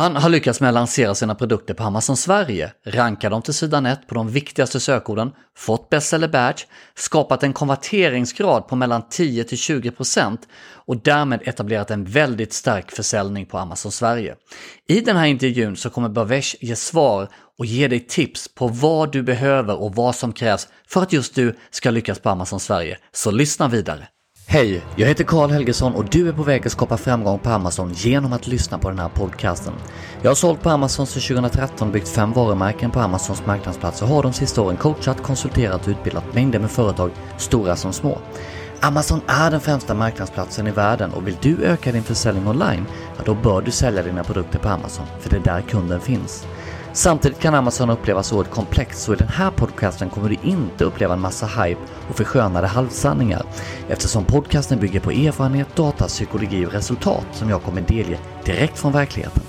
Han har lyckats med att lansera sina produkter på Amazon Sverige, ranka dem till sidan 1 på de viktigaste sökorden, fått bestseller badge, skapat en konverteringsgrad på mellan 10 till 20% och därmed etablerat en väldigt stark försäljning på Amazon Sverige. I den här intervjun så kommer Bavesh ge svar och ge dig tips på vad du behöver och vad som krävs för att just du ska lyckas på Amazon Sverige. Så lyssna vidare! Hej, jag heter Karl Helgesson och du är på väg att skapa framgång på Amazon genom att lyssna på den här podcasten. Jag har sålt på Amazon sedan 2013 och byggt fem varumärken på Amazons marknadsplats och har de sista åren coachat, konsulterat och utbildat mängder med företag, stora som små. Amazon är den främsta marknadsplatsen i världen och vill du öka din försäljning online, ja då bör du sälja dina produkter på Amazon, för det är där kunden finns. Samtidigt kan Amazon upplevas oerhört komplext så i den här podcasten kommer du inte uppleva en massa hype och förskönade halvsanningar eftersom podcasten bygger på erfarenhet, data, psykologi och resultat som jag kommer delge direkt från verkligheten.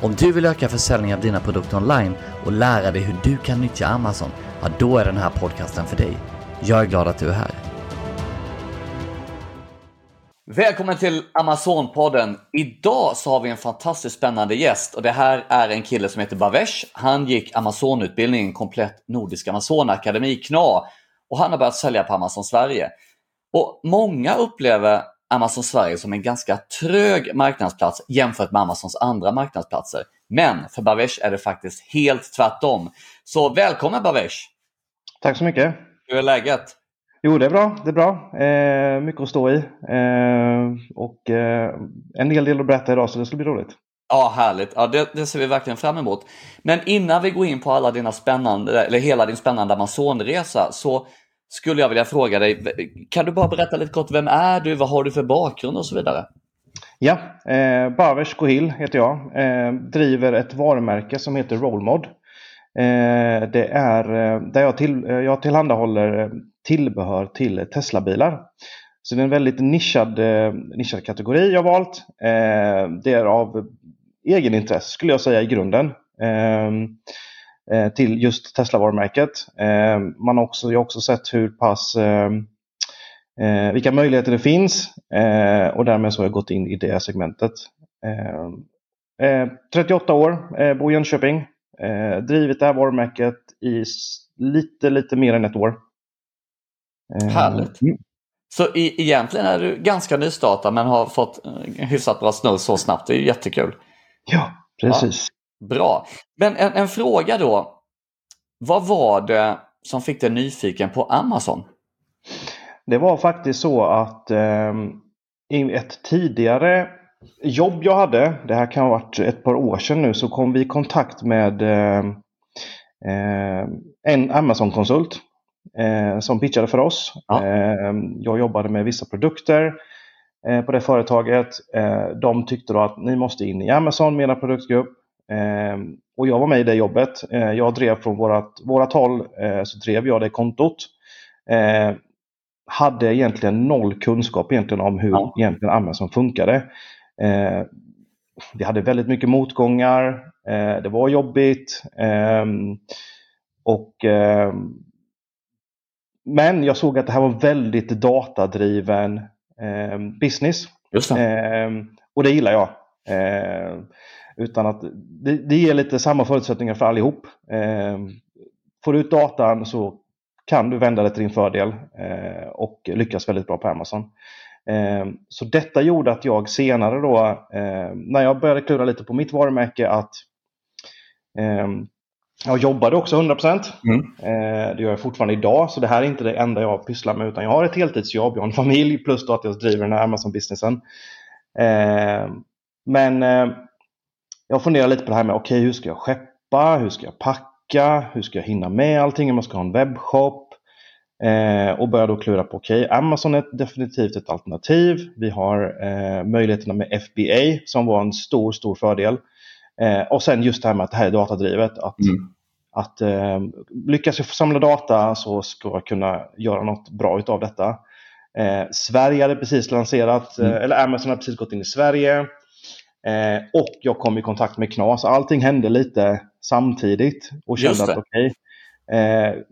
Om du vill öka försäljningen av dina produkter online och lära dig hur du kan nyttja Amazon, ja då är den här podcasten för dig. Jag är glad att du är här. Välkommen till Amazon-podden. Idag så har vi en fantastiskt spännande gäst och det här är en kille som heter Bavesh. Han gick Amazon-utbildningen komplett Nordisk Amazon Akademi, KNA, och han har börjat sälja på Amazon Sverige. Och Många upplever Amazon Sverige som en ganska trög marknadsplats jämfört med Amazons andra marknadsplatser. Men för Bavesh är det faktiskt helt tvärtom. Så välkommen Bavesh! Tack så mycket! Hur är läget? Jo, det är bra. Det är bra. Eh, mycket att stå i. Eh, och eh, en hel del att berätta idag, så det ska bli roligt. Ja, härligt. Ja, det, det, ser vi verkligen fram emot. Men innan vi går in på alla dina spännande, eller hela din spännande Amazonresa så skulle jag vilja fråga dig, kan du bara berätta lite kort, vem är du, vad har du för bakgrund och så vidare? Ja, eh, Bavers Gohill heter jag. Eh, driver ett varumärke som heter Rollmod. Eh, det är eh, där jag, till, eh, jag tillhandahåller tillbehör till Tesla-bilar. Så det är en väldigt nischad, eh, nischad kategori jag valt. Eh, det är av egenintresse skulle jag säga i grunden ehm, eh, till just Tesla-varumärket. Ehm, man har också, jag har också sett hur pass ehm, vilka möjligheter det finns och därmed så har jag gått in i det segmentet. 38 år, bor i Jönköping, Eh, drivit det här varumärket i lite, lite mer än ett år. Eh, Härligt. Mm. Så i, egentligen är du ganska nystartad men har fått eh, hyfsat bra snurr så snabbt. Det är jättekul. Ja, precis. Ja, bra. Men en, en, fråga då. Vad var det som fick dig nyfiken på Amazon? Det var faktiskt så att eh, i ett tidigare jobb jag hade, det här kan ha varit ett par år sedan nu, så kom vi i kontakt med eh, eh en Amazon-konsult eh, som pitchade för oss. Ja. Eh, jag jobbade med vissa produkter eh, på det företaget. Eh, de tyckte då att ni måste in i Amazon med er produktgrupp. och jag var med i det jobbet. jag drev från vårat, vårat håll, så drev jag det kontot hade egentligen noll kunskap egentligen om hur ja. egentligen Amazon funkade. Eh, vi hade väldigt mycket motgångar. Eh, det var jobbigt. Och, men jag såg att det här var väldigt datadriven ehm, business. Det. och det gillar jag. utan att det, det ger lite samma förutsättningar för allihop. får du ut datan så kan du vända det till din fördel eh, och lyckas väldigt bra på Amazon. Ehm, så detta gjorde att jag senare då, ehm, när jag började klura lite på mitt varumärke, att jag jobbade också 100%. Mm. Det gör jag fortfarande idag, så det här är inte det enda jag pysslar med, utan jag har ett heltidsjobb, jag har en familj, plus att jag driver den här Amazon-businessen. Men jag funderar lite på det här med, okej, okay, hur ska jag skeppa? Hur ska jag packa? Hur ska jag hinna med allting? Om jag ska ha en webbshop? Eh, och börjar då klura på, okej, okay, Amazon är definitivt ett alternativ. Vi har eh, möjligheterna med FBA som var en stor, stor fördel. Eh, och sen just det här med att det här är datadrivet. Att, mm. att eh, lyckas jag få samla data så ska jag kunna göra något bra utav detta. Eh, Sverige hade precis lanserat, mm. Eh, eller Amazon har precis gått in i Sverige. Eh, och jag kom i kontakt med Knas. Allting hände lite samtidigt och kände att okej, okay,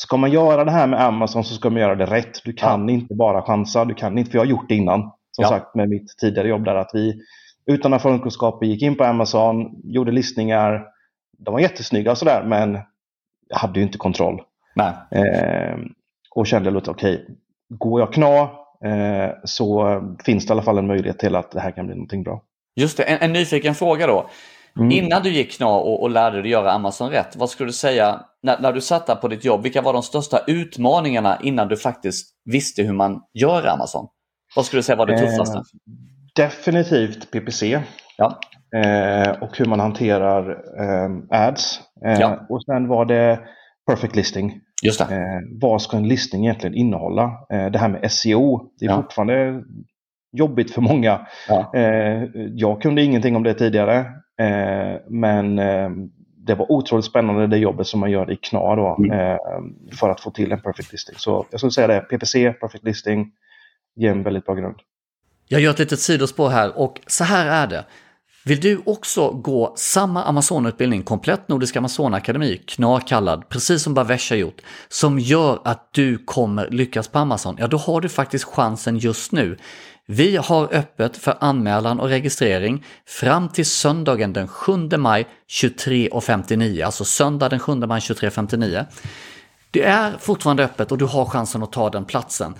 ska man göra det här med Amazon så ska man göra det rätt. Du kan ja. inte bara chansa. Du kan inte, för jag har gjort det innan. Som ja. sagt med mitt tidigare jobb där att vi, utan förkunskaper, gick in på Amazon, gjorde listningar. De var jättesnygga och sådär, men jag hade ju inte kontroll. Eh, och kände lite okej, okay, går jag kna eh, så finns det i alla fall en möjlighet till att det här kan bli någonting bra. Just det, en, en nyfiken fråga då. Mm. Innan du gick kna och, och lärde dig göra Amazon rätt, vad skulle du säga när, när du satt där på ditt jobb, vilka var de största utmaningarna innan du faktiskt visste hur man gör Amazon? Vad skulle du säga var det tuffaste? Eh, definitivt PPC. Ja. Eh, och hur man hanterar eh, ads. Eh, ja. Och sen var det perfect listing. Just det. Eh, vad ska en listing egentligen innehålla? Eh, det här med SEO, det är ja. fortfarande jobbigt för många. Ja. Eh, jag kunde ingenting om det tidigare. Men det var otroligt spännande det jobbet som man gör i KNA då, mm. För att få till en perfect listing. Så jag skulle säga det, PPC, perfect listing, ger en väldigt bra grund. Jag gör ett litet sidospår här och så här är det. Vill du också gå samma Amazonutbildning, komplett Nordisk Amazonakademi, knarkallad, precis som Bavesh har gjort, som gör att du kommer lyckas på Amazon? Ja, då har du faktiskt chansen just nu. Vi har öppet för anmälan och registrering fram till söndagen den 7 maj 23.59, alltså söndag den 7 maj 23.59. Det är fortfarande öppet och du har chansen att ta den platsen.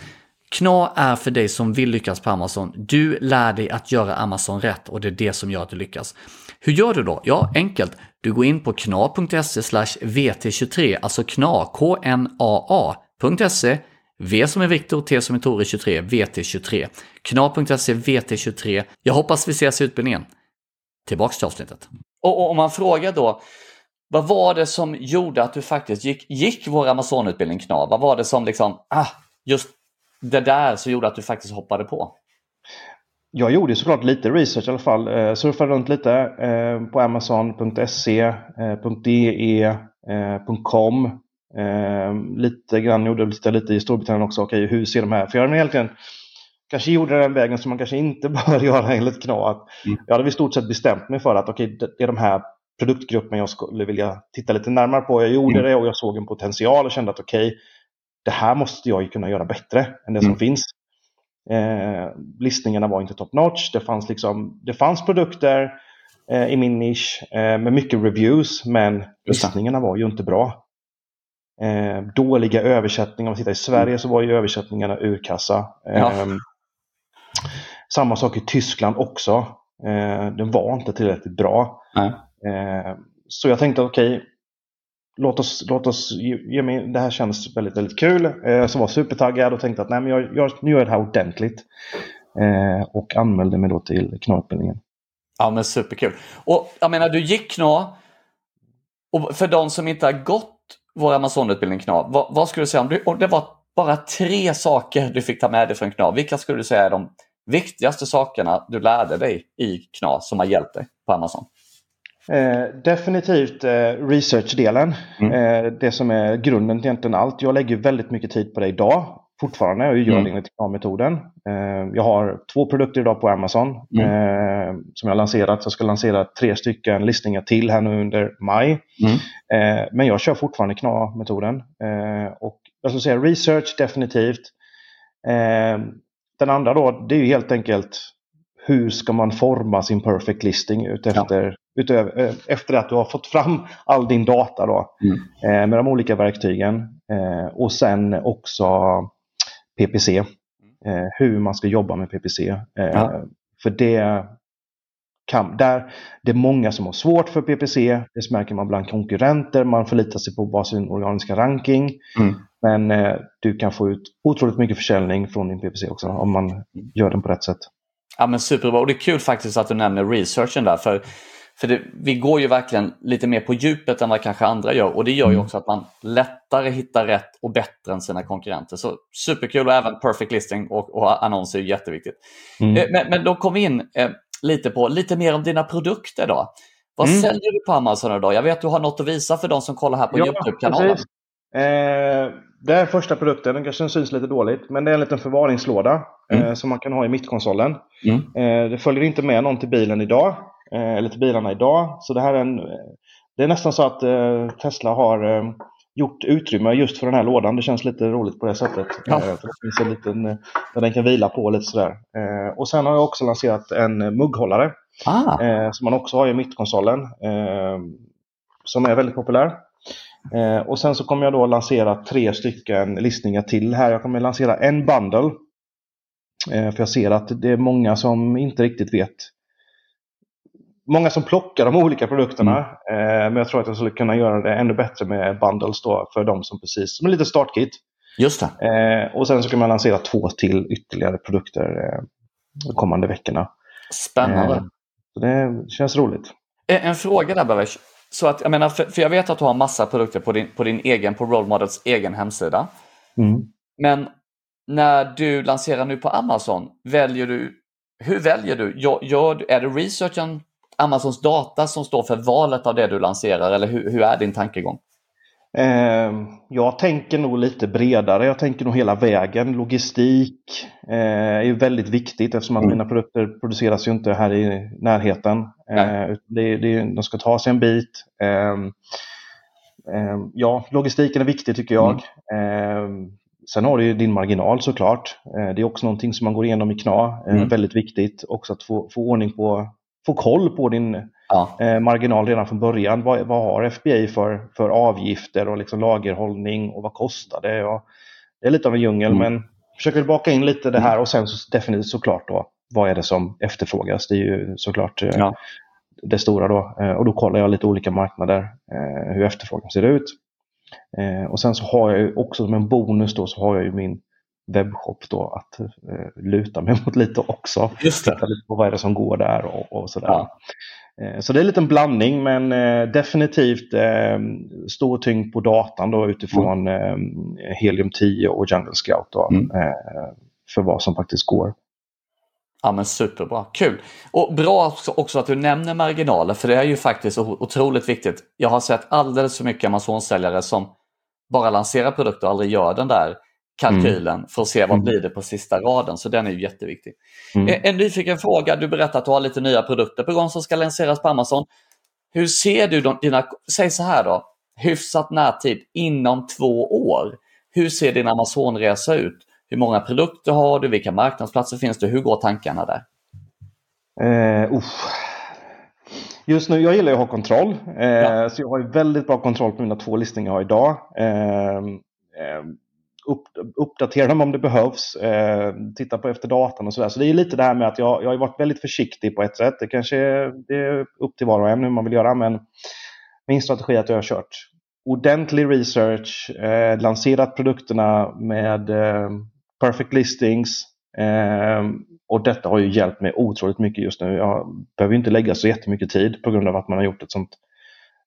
Kna är för dig som vill lyckas på Amazon. Du lär dig att göra Amazon rätt och det är det som gör att du lyckas. Hur gör du då? Ja, enkelt. Du går in på kna.se vt23, alltså kna, k-n-a-a.se, V som är Viktor, T som är Tore 23, VT23. Kna.se VT23. Jag hoppas vi ses i utbildningen. Tillbaks till avsnittet. Och, om man frågar då, vad var det som gjorde att du faktiskt gick, gick vår Amazonutbildning Kna? Vad var det som liksom, ah, just det där som gjorde att du faktiskt hoppade på? Jag gjorde såklart lite research i alla fall. Eh, surfade runt lite eh, på Amazon.se, eh, .de, eh, .com. Eh, lite grann gjorde lite, lite i Storbritannien också. Okej, hur ser de här? För jag hade egentligen kanske gjorde den vägen som man kanske inte bör göra enligt KNA. Mm. Jag hade i stort sett bestämt mig för att okej, det är de här produktgrupperna jag skulle vilja titta lite närmare på. Jag gjorde mm. det och jag såg en potential och kände att okej, det här måste jag ju kunna göra bättre än det mm. som finns. Eh, listningarna var inte top notch. Det fanns, liksom, det fanns produkter eh, i min nisch eh, med mycket reviews men listningarna var ju inte bra. Eh, dåliga översättningar. Om man tittar i Sverige mm. så var ju översättningarna urkassa. Ja. Ehm, samma sak i Tyskland också. Eh, den var inte tillräckligt bra. Eh, så jag tänkte okej, okay, låt oss, låt oss ge mig, det här känns väldigt, väldigt kul. Eh, så var supertaggad och tänkte att nej, men jag, jag, nu gör jag det här ordentligt. Eh, och anmälde mig då till knorrutbildningen. Ja men superkul. Och jag menar du gick kna. Och för de som inte har gått vår Amazonutbildning KNA, vad, vad, skulle du säga om, du, om det var bara tre saker du fick ta med dig från KNA, vilka skulle du säga är de viktigaste sakerna du lärde dig i KNA som har hjälpt dig på Amazon? Eh, definitivt eh, researchdelen. Mm. Eh, det som är grunden till egentligen allt. Jag lägger väldigt mycket tid på det idag fortfarande och gör mm. det enligt KNA-metoden. Eh, jag har två produkter idag på Amazon mm. Eh, som jag lanserat. Jag ska lansera tre stycken listningar till här nu under maj. Mm. Men jag kör fortfarande KNA-metoden. och jag skulle säga research definitivt. den andra då, det är ju helt enkelt hur ska man forma sin perfect listing utefter, ja. Utöver, efter att du har fått fram all din data då, mm. med de olika verktygen. och sen också PPC. Eh, hur man ska jobba med PPC. Eh, ja. För det kan, där, det är många som har svårt för PPC. Det märker man bland konkurrenter. Man förlitar sig på bara sin organiska ranking. Mm. Men eh, du kan få ut otroligt mycket försäljning från din PPC också om man gör den på rätt sätt. Ja men Superbra och det är kul faktiskt att du nämner researchen där. För för det, vi går ju verkligen lite mer på djupet än vad kanske andra gör och det gör ju mm. också att man lättare hittar rätt och bättre än sina konkurrenter. Så superkul och även perfect listing och, och annonser är jätteviktigt. Mm. Eh, men, men då kom vi in eh, lite på lite mer om dina produkter då. Vad mm. säljer du på Amazon idag? Jag vet att du har något att visa för de som kollar här på ja, Youtube-kanalen. Eh, det är första produkten, den kanske syns lite dåligt, men det är en liten förvaringslåda mm. eh, som man kan ha i mittkonsolen. Mm. Eh, det följer inte med någon till bilen idag, eller till bilarna idag. Så det här är en, det är nästan så att eh, Tesla har eh, gjort utrymme just för den här lådan. Det känns lite roligt på det sättet. Ja. det finns en liten där den kan vila på lite sådär. Och sen har jag också lanserat en mugghållare. Ah. Eh, som man också har i mittkonsolen. Eh, som är väldigt populär. Eh, och sen så kommer jag då lansera tre stycken listningar till här. Jag kommer lansera en bundle. Eh, för jag ser att det är många som inte riktigt vet många som plockar de olika produkterna. Mm. Eh, men jag tror att jag skulle kunna göra det ännu bättre med bundles då för de som precis, som en liten startkit. Just det. Eh, och sen så kan man lansera två till ytterligare produkter eh, de kommande veckorna. Spännande. Så det känns roligt. En, en fråga där Bavesh. Så att, jag menar, för, för, jag vet att du har massa produkter på din, på din egen, på Role Models egen hemsida. Mm. Men när du lanserar nu på Amazon, väljer du, hur väljer du? Gör, gör, är det researchen Amazons data som står för valet av det du lanserar eller hur, hur är din tankegång? Eh, jag tänker nog lite bredare. Jag tänker nog hela vägen. Logistik eh, är väldigt viktigt eftersom att mm. mina produkter produceras ju inte här i närheten. Eh, det, det, de ska ta sig en bit. Ehm, ehm, ja, logistiken är viktig tycker jag. Mm. Ehm, sen har du ju din marginal såklart. Eh, det är också någonting som man går igenom i KNA. Eh, mm. Väldigt viktigt också att få, få ordning på få koll på din ja. eh, marginal redan från början. Vad, vad har FBA för, för avgifter och liksom lagerhållning och vad kostar det? Och det är lite av en djungel, mm. men försöker baka in lite det här och sen så definitivt såklart då, vad är det som efterfrågas? Det är ju såklart eh, ja. det stora då. Eh, och då kollar jag lite olika marknader, eh, hur efterfrågan ser ut. Eh, och sen så har jag ju också som en bonus då så har jag ju min webbshop då att eh, luta mig mot lite också. Just det. Titta lite på vad är det som går där och, och sådär. Ja. Eh, så det är en liten blandning men eh, definitivt eh, stor tyngd på datan då utifrån mm. eh, Helium 10 och Jungle Scout då, mm. Eh, för vad som faktiskt går. Ja men superbra, kul! Och bra också att du nämner marginaler för det är ju faktiskt otroligt viktigt. Jag har sett alldeles för mycket Amazon-säljare som bara lanserar produkter och aldrig gör den där kalkylen mm. för att se vad mm. blir det på sista raden. Så den är ju jätteviktig. Mm. En, en nyfiken fråga, du berättade att du har lite nya produkter på gång som ska lanseras på Amazon. Hur ser du de, dina, säg så här då, hyfsat närtid, inom två år. Hur ser din Amazon-resa ut? Hur många produkter har du? Vilka marknadsplatser finns det? Hur går tankarna där? Uh, Just nu, jag gillar att ha kontroll. Eh, ja. Så jag har väldigt bra kontroll på mina två listningar jag har idag. Eh, eh, upp, uppdatera dem om det behövs, eh, titta på efter datan och sådär. Så det är lite det här med att jag, jag har varit väldigt försiktig på ett sätt. Det kanske är, det är upp till var och en hur man vill göra men min strategi är att jag har kört ordentlig research, eh, lanserat produkterna med eh, perfect listings eh, och detta har ju hjälpt mig otroligt mycket just nu. Jag behöver inte lägga så jättemycket tid på grund av att man har gjort ett sånt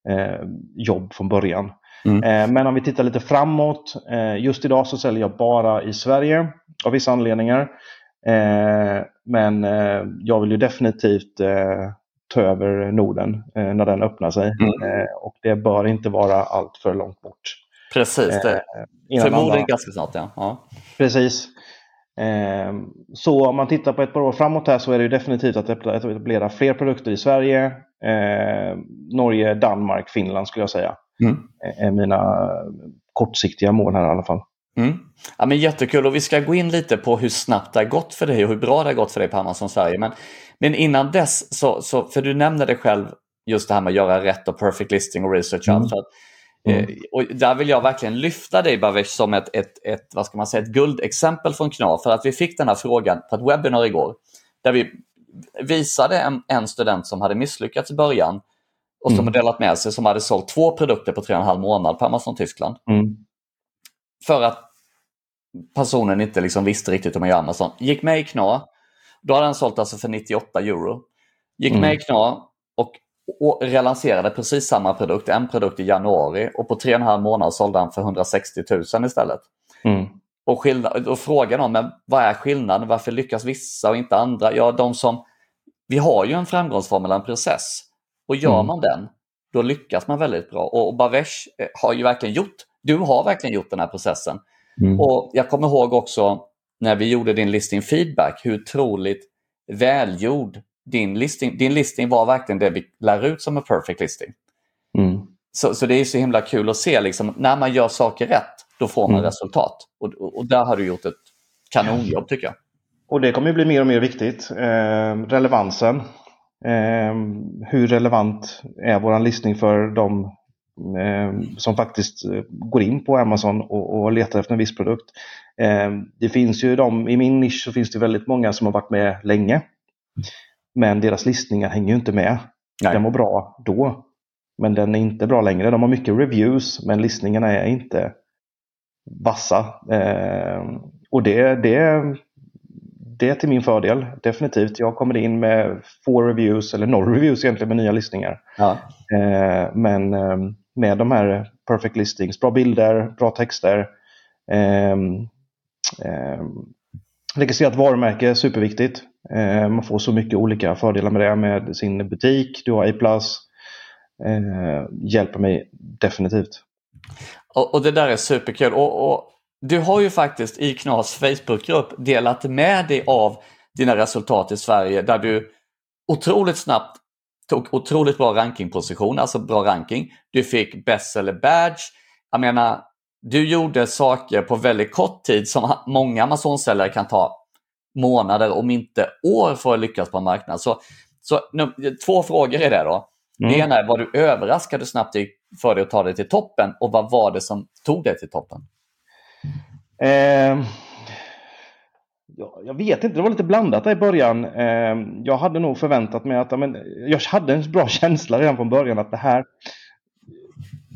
eh, jobb från början. Mm. Eh, men om vi tittar lite framåt. Eh, just idag så säljer jag bara i Sverige av vissa anledningar. Eh, men jag vill ju definitivt ta över Norden när den öppnar sig. Mm. Och det bör inte vara allt för långt bort. Precis, det. förmodligen ganska snart. Ja. ja. Precis. Så om man tittar på ett par år framåt här så är det definitivt att etablera fler produkter i Sverige, Norge, Danmark, Finland skulle jag säga. Mm. är mina kortsiktiga mål här i alla fall. Mm. Ja, men jättekul och vi ska gå in lite på hur snabbt det har gått för dig och hur bra det har gått för dig på Amazon Sverige. Men, men innan dess, så, så, för du nämnde det själv, just det här med att göra rätt och perfect listing och research. Mm. Att, mm. eh, och där vill jag verkligen lyfta dig Bavesh som ett, ett, ett, vad ska man säga, ett guldexempel från KNA. För att vi fick den här frågan på ett webbinar igår där vi visade en, en student som hade misslyckats i början och som mm. har delat med sig som hade sålt två produkter på tre och en halv månad på Amazon Tyskland. Mm. För att personen inte liksom visste riktigt hur man gör Amazon. Gick med i KNA, då hade han sålt alltså för 98 euro. Gick mm. med i KNA och, och relanserade precis samma produkt, en produkt i januari och på tre och en halv månad sålde han för 160 000 istället. Mm. Och, skillnad, och frågan om men vad är skillnaden? Varför lyckas vissa och inte andra? Ja, de som, vi har ju en framgångsformel, en process. Och gör mm. man den, då lyckas man väldigt bra. Och Bavesh eh, har ju verkligen gjort, du har verkligen gjort den här processen. Mm. Och Jag kommer ihåg också när vi gjorde din listing feedback, hur otroligt välgjord din listing, din listing var verkligen det vi lär ut som en perfect listing. Mm. Så, så det är så himla kul att se, liksom, när man gör saker rätt, då får man mm. resultat. Och, och, där har du gjort ett kanonjobb tycker jag. Och det kommer bli mer och mer viktigt. Eh, relevansen hur relevant är vår listning för de eh, som faktiskt eh, går in på Amazon och, och letar efter en viss produkt. Eh, det finns ju de, i min nisch så finns det väldigt många som har varit med länge. Men deras listningar hänger ju inte med. Nej. Den var bra då, men den är inte bra längre. De har mycket reviews, men listningarna är inte vassa. Och det, det, det är till min fördel, definitivt. Jag kommer in med få reviews, eller noll reviews egentligen, med nya listningar. Ja. Eh, men eh, med de här perfect listings, bra bilder, bra texter. Eh, eh, registrerat varumärke, superviktigt. Eh, man får så mycket olika fördelar med det, med sin butik, du har A+, eh, hjälper mig definitivt. Och, och, det där är superkul. Och, och, du har ju faktiskt i Knas Facebookgrupp delat med dig av dina resultat i Sverige där du otroligt snabbt tog otroligt bra rankingposition, alltså bra ranking. Du fick bestseller badge. Jag menar, du gjorde saker på väldigt kort tid som många Amazon-säljare kan ta månader, om inte år, för att lyckas på en marknad. Så, så nu, två frågor är det då. Mm. Det ena är, var du överraskad hur snabbt det gick för dig att ta dig till toppen? Och vad var det som tog dig till toppen? Eh, ja, jag vet inte, det var lite blandat i början. Eh, jag hade nog förväntat mig att, men, jag hade en bra känsla redan från början att det här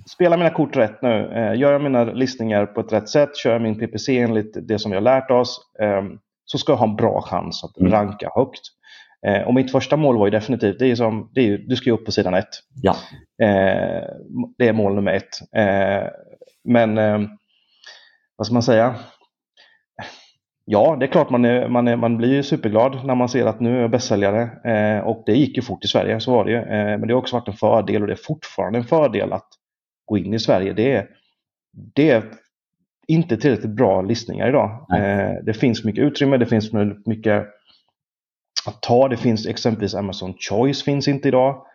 Spela mina kort rätt nu, eh, gör jag mina listningar på ett rätt sätt, kör jag min PPC enligt det som vi har lärt oss, eh, så ska jag ha en bra chans att mm. ranka högt. Eh, och mitt första mål var ju definitivt, det är som, det är ju, du ska ju upp på sidan ett. Ja. Eh, det är mål nummer ett. Eh, men eh, vad ska man säga? Ja, det är klart man, är, man, är, man blir superglad när man ser att nu är jag bästsäljare. Eh, och det gick ju fort i Sverige, så var det ju. Eh, men det har också varit en fördel och det är fortfarande en fördel att gå in i Sverige. Det är, det är inte tillräckligt bra listningar idag. det finns mycket utrymme, det finns mycket att ta. Det finns exempelvis Amazon Choice finns inte idag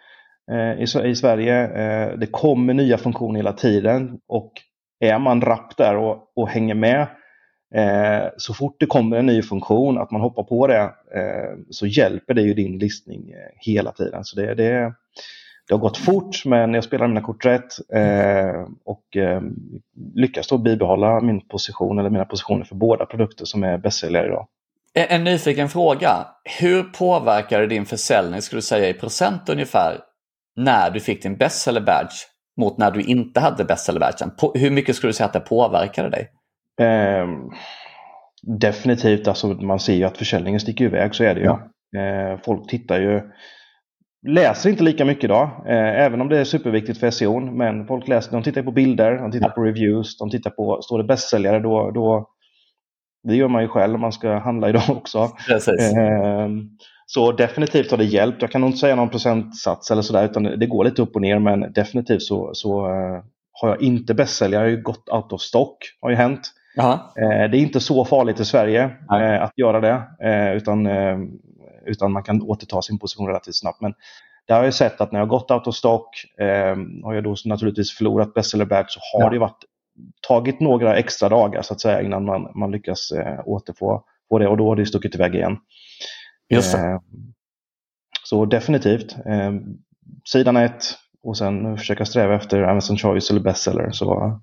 eh, i, i, Sverige. Eh, det kommer nya funktioner hela tiden och är man rapp där och, och hänger med eh, så fort det kommer en ny funktion, att man hoppar på det, eh, så hjälper det ju din listning eh, hela tiden. Så det, det, det har gått fort men jag spelar mina kort rätt eh, och eh, lyckas då bibehålla min position eller mina positioner för båda produkter som är bästsäljare idag. En nyfiken fråga. Hur påverkade din försäljning, skulle du säga i procent ungefär, när du fick din bestseller badge mot när du inte hade bestseller badgen? Hur mycket skulle du säga att det påverkade dig? Eh, definitivt, alltså man ser ju att försäljningen sticker iväg, så är det ju. Ja. Eh, folk tittar ju, läser inte lika mycket idag, eh, även om det är superviktigt för SEO. Men folk läser, de tittar på bilder, de tittar ja. på reviews, de tittar på, står det bästsäljare då, då det gör man ju själv om man ska handla idag också. Eh, så definitivt har det hjälpt. Jag kan nog inte säga någon procentsats eller sådär, utan det går lite upp och ner. Men definitivt så, så uh, har jag inte bästsäljare, jag har ju gått out of stock, har ju hänt. Uh, det är inte så farligt i Sverige uh, att göra det, utan, utan man kan återta sin position relativt snabbt. Men där har jag sett att när jag gått out of stock, har jag då naturligtvis förlorat bestseller back, så har ja. det varit tagit några extra dagar så att säga innan man, man lyckas återfå få det och då har det stuckit iväg igen. Just eh, så definitivt. Eh, sidan ett och sen försöka sträva efter Amazon Choice eller Bestseller. Så...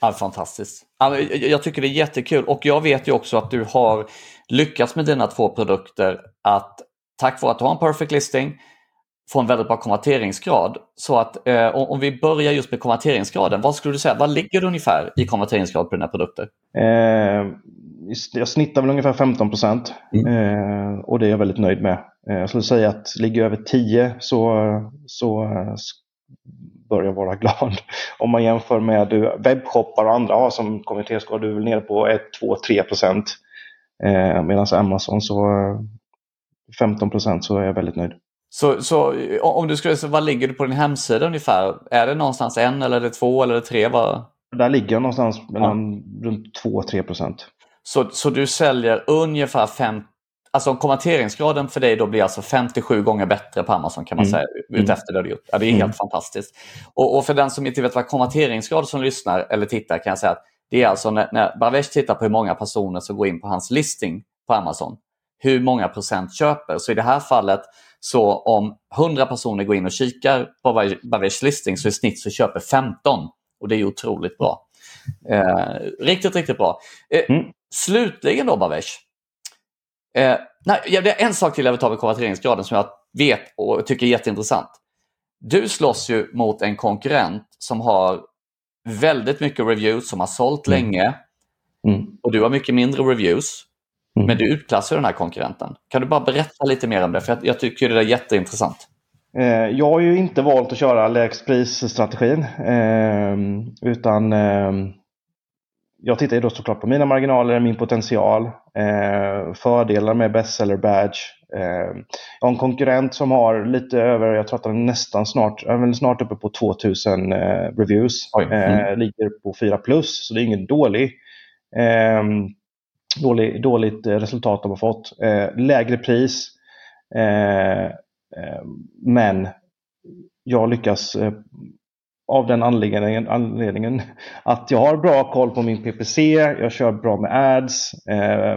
Ja, fantastiskt. Jag tycker det är jättekul och jag vet ju också att du har lyckats med dina två produkter att tack vare att du har en perfect listing få en väldigt bra konverteringsgrad. Så att eh, om vi börjar just med konverteringsgraden, vad skulle du säga, vad ligger det ungefär i konverteringsgrad på dina produkter? Eh, jag snittar väl ungefär 15 procent mm. eh, och det är jag väldigt nöjd med. Eh, jag skulle säga att ligger över 10 så, så eh, bör jag vara glad. Om man jämför med webbshoppar och andra har som konverteringsgrad, du är väl nere på 1, 2, 3 procent. Eh, Medan Amazon så 15 procent så är jag väldigt nöjd. Så, så om du skulle, så vad ligger du på din hemsida ungefär? Är det någonstans en eller är det två eller tre? Vad? Där ligger jag någonstans mellan ja. runt 2-3 procent. Så, så du säljer ungefär 5, alltså konverteringsgraden för dig då blir alltså 57 gånger bättre på Amazon kan man mm. säga mm. utefter det du gjort. Ja, det är mm. helt fantastiskt. Och, och, för den som inte vet vad konverteringsgrad som lyssnar eller tittar kan jag säga att det är alltså när, när Bavesh tittar på hur många personer som går in på hans listing på Amazon. Hur många procent köper. Så i det här fallet Så om 100 personer går in och kikar på Bavesh listing så i snitt så köper 15. Och det är otroligt bra. Eh, riktigt, riktigt bra. Eh, mm. Slutligen då Bavesh. Eh, nej, det är en sak till jag vill ta med konverteringsgraden som jag vet och tycker är jätteintressant. Du slåss ju mot en konkurrent som har väldigt mycket reviews, som har sålt mm. länge. Mm. Och du har mycket mindre reviews. Mm. Men du utklassar den här konkurrenten. Kan du bara berätta lite mer om det? För jag, jag tycker det är jätteintressant. Eh, jag har ju inte valt att köra lägst pris-strategin. Eh, utan eh, jag tittar ju då såklart på mina marginaler, min potential, fördelar med bestseller badge. jag har en konkurrent som har lite över, jag tror att den är nästan snart, snart uppe på 2000 reviews. Mm. ligger på 4 plus, så det är ingen dålig dålig, dåligt eh, resultat de har fått. Eh, lägre pris. Eh, eh men jag lyckas eh, av den anledningen, anledningen, att jag har bra koll på min PPC, jag kör bra med ads, eh,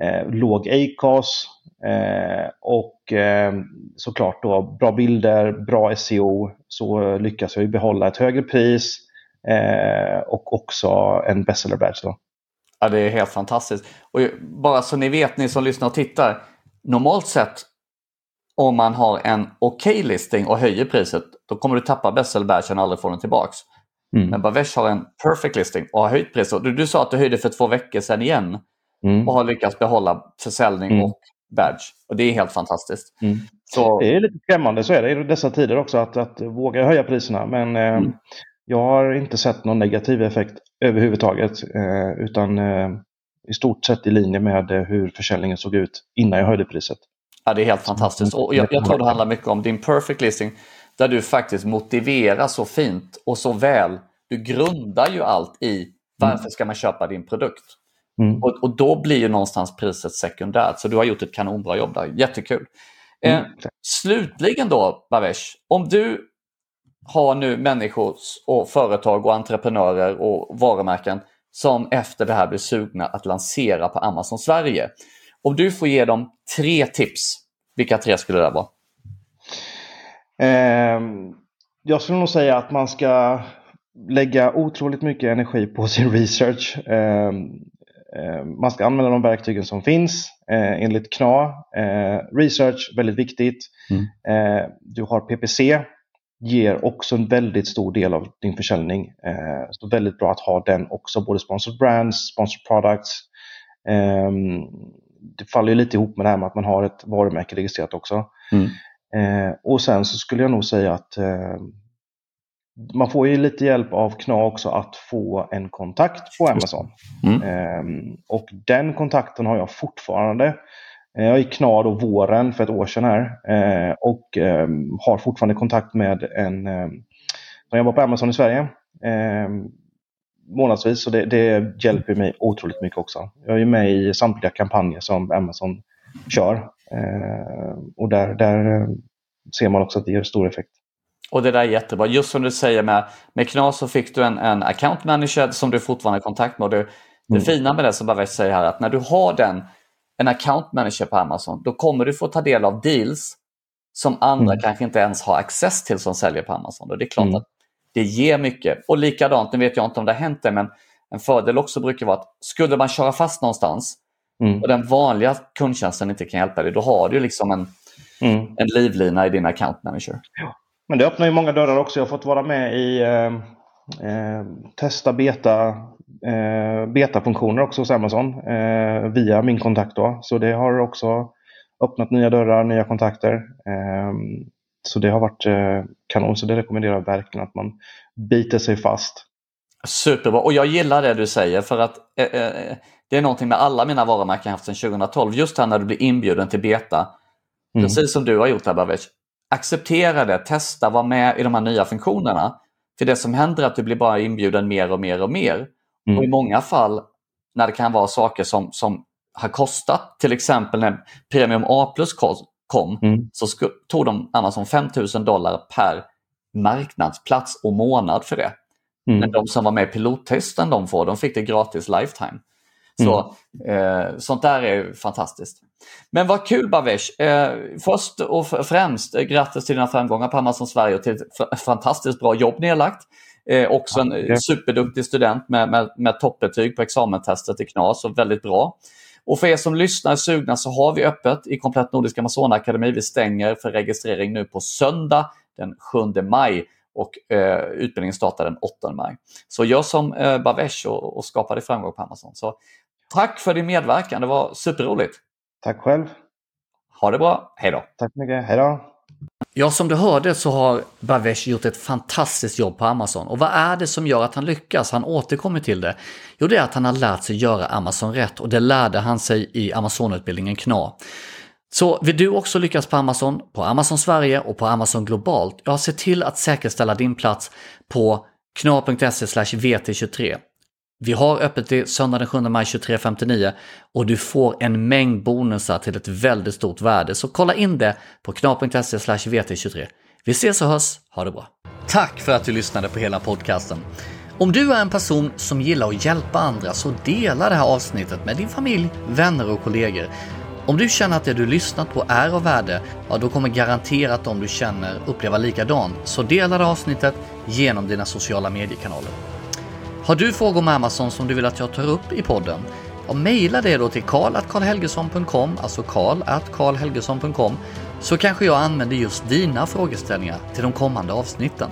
eh, låg Acos eh, och eh, såklart då bra bilder, bra SEO så lyckas jag behålla ett högre pris och också en bestseller badge. Då. Ja, det är helt fantastiskt. Och bara så ni vet, ni som lyssnar och tittar. Normalt sett om man har en okej okay listing och höjer priset, då kommer du tappa bestsellerbatchen och aldrig få den tillbaks. Mm. Men Bavesh har en perfect listing och har höjt priset. Du, du sa att du höjde för två veckor sedan igen mm. och har lyckats behålla försäljning mm. och badge. Och Det är helt fantastiskt. Mm. Så... Det är lite skrämmande, så är det i dessa tider också, att, att våga höja priserna. Men eh, mm. jag har inte sett någon negativ effekt överhuvudtaget. Eh, utan eh, i stort sett i linje med eh, hur försäljningen såg ut innan jag höjde priset. Ja, det är helt fantastiskt. Och jag, jag tror det handlar mycket om din perfect listing där du faktiskt motiverar så fint och så väl. Du grundar ju allt i varför ska man köpa din produkt? Mm. Och, och, då blir ju någonstans priset sekundärt. Så du har gjort ett kanonbra jobb där. Jättekul. Mm. Eh, slutligen då, Bavesh, om du har nu människor och företag och entreprenörer och varumärken som efter det här blir sugna att lansera på Amazon Sverige. Om du får ge dem tre tips, vilka tre skulle det vara? Eh, jag skulle nog säga att man ska lägga otroligt mycket energi på sin research. Eh, eh, man ska använda de verktygen som finns eh, enligt KNA. Eh, research, väldigt viktigt. Mm. Eh, du har PPC ger också en väldigt stor del av din försäljning. Eh, så väldigt bra att ha den också, både sponsored brands, sponsored products. Eh, det faller ju lite ihop med det här med att man har ett varumärke registrerat också. Mm. Eh, och sen så skulle jag nog säga att eh, man får ju lite hjälp av KNA också att få en kontakt på Amazon. Mm. Ehm, och den kontakten har jag fortfarande. Eh, jag gick knar då våren för ett år sedan här eh, och ehm, har fortfarande kontakt med en ehm, som jobbar på Amazon i Sverige ehm, månadsvis så det, det, hjälper mig otroligt mycket också. Jag är med i samtliga kampanjer som Amazon kör och där, där ser man också att det ger stor effekt. Och det där är jättebra. Just som du säger med, med Knas så fick du en, en account manager som du fortfarande har kontakt med. Och det, det mm. fina med det som Bavesh säger här att när du har den en account manager på Amazon, då kommer du få ta del av deals som andra mm. kanske inte ens har access till som säljer på Amazon. Och det är klart mm. att det ger mycket. Och likadant, nu vet jag inte om det har hänt det, men en fördel också brukar vara att skulle man köra fast någonstans mm. och den vanliga kundtjänsten inte kan hjälpa dig, då har du liksom en, mm. en livlina i din account manager. Ja. Men det öppnar ju många dörrar också. Jag har fått vara med i eh, eh, testa beta eh, betafunktioner också hos Amazon eh, via min kontakt. Då. Så det har också öppnat nya dörrar, nya kontakter. Eh, så det har varit eh, kanon, så det rekommenderar jag verkligen att man biter sig fast. Superbra, och jag gillar det du säger för att eh, det är någonting med alla mina varumärken haft sedan 2012. Just här när du blir inbjuden till beta, mm. precis som du har gjort här Babic. Acceptera det, testa, var med i de här nya funktionerna. För det som händer är att du blir bara inbjuden mer och mer och mer. Mm. Och I många fall när det kan vara saker som, som har kostat, till exempel när Premium A plus kom, mm. så tog de Amazon 5000 dollar per marknadsplats och månad för det. Mm. Men de som var med i pilottesten de får, de fick det gratis lifetime. Så, eh, sånt där är fantastiskt. Men vad kul Bavesh! Eh, först och främst, eh, grattis till dina framgångar på Amazon Sverige och till ett fantastiskt bra jobb nedlagt. Eh, också en ja, superduktig student med, med, med toppbetyg på examentestet i KNAS, så väldigt bra. Och för er som lyssnar och sugna så har vi öppet i Komplett Nordisk Amazonakademi. Vi stänger för registrering nu på söndag den 7 maj och eh, utbildningen startar den 8 maj. Så gör som eh, Bavesh och, och skapa dig framgång på Amazon. Så, tack för din medverkan, det var superroligt. Tack själv. Ha det bra, hej då. Tack så mycket, hej då. Ja, som du hörde så har Bavesh gjort ett fantastiskt jobb på Amazon. Och vad är det som gör att han lyckas? Han återkommer till det. Jo, det är att han har lärt sig göra Amazon rätt och det lärde han sig i Amazonutbildningen KNA. Så vill du också lyckas på Amazon, på Amazon Sverige och på Amazon globalt? Ja, se till att säkerställa din plats på kna.se vt23. Vi har öppet till söndag den 7 maj 23.59 och du får en mängd bonusar till ett väldigt stort värde. Så kolla in det på kna.se vt23. Vi ses och hörs, ha det bra! Tack för att du lyssnade på hela podcasten. Om du är en person som gillar att hjälpa andra så dela det här avsnittet med din familj, vänner och kollegor. Om du känner att det du lyssnat på är av värde, ja då kommer garanterat de du känner uppleva likadant. Så dela det avsnittet genom dina sociala mediekanaler. Har du frågor om Amazon som du vill att jag tar upp i podden? Ja, mejla det då till karl.karlhelgesson.com, alltså karl.karlhelgesson.com, så kanske jag använder just dina frågeställningar till de kommande avsnitten.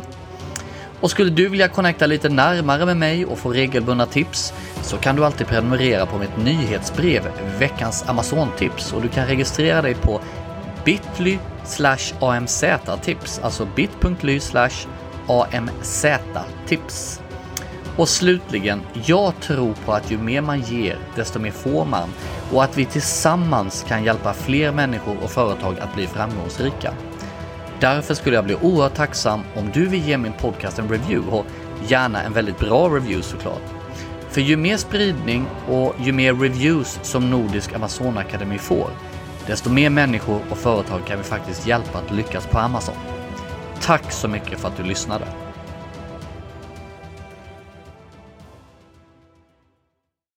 Och skulle du vilja connecta lite närmare med mig och få regelbundna tips så kan du alltid prenumerera på mitt nyhetsbrev Veckans Amazon-tips och du kan registrera dig på bit.ly amz-tips, alltså bit.ly amz-tips. Och slutligen, jag tror på att ju mer man ger, desto mer får man och att vi tillsammans kan hjälpa fler människor och företag att bli framgångsrika. Därför skulle jag bli oerhört tacksam om du vill ge min podcast en review och gärna en väldigt bra review såklart. För ju mer spridning och ju mer reviews som Nordisk Amazonakademi får, desto mer människor och företag kan vi faktiskt hjälpa att lyckas på Amazon. Tack så mycket för att du lyssnade!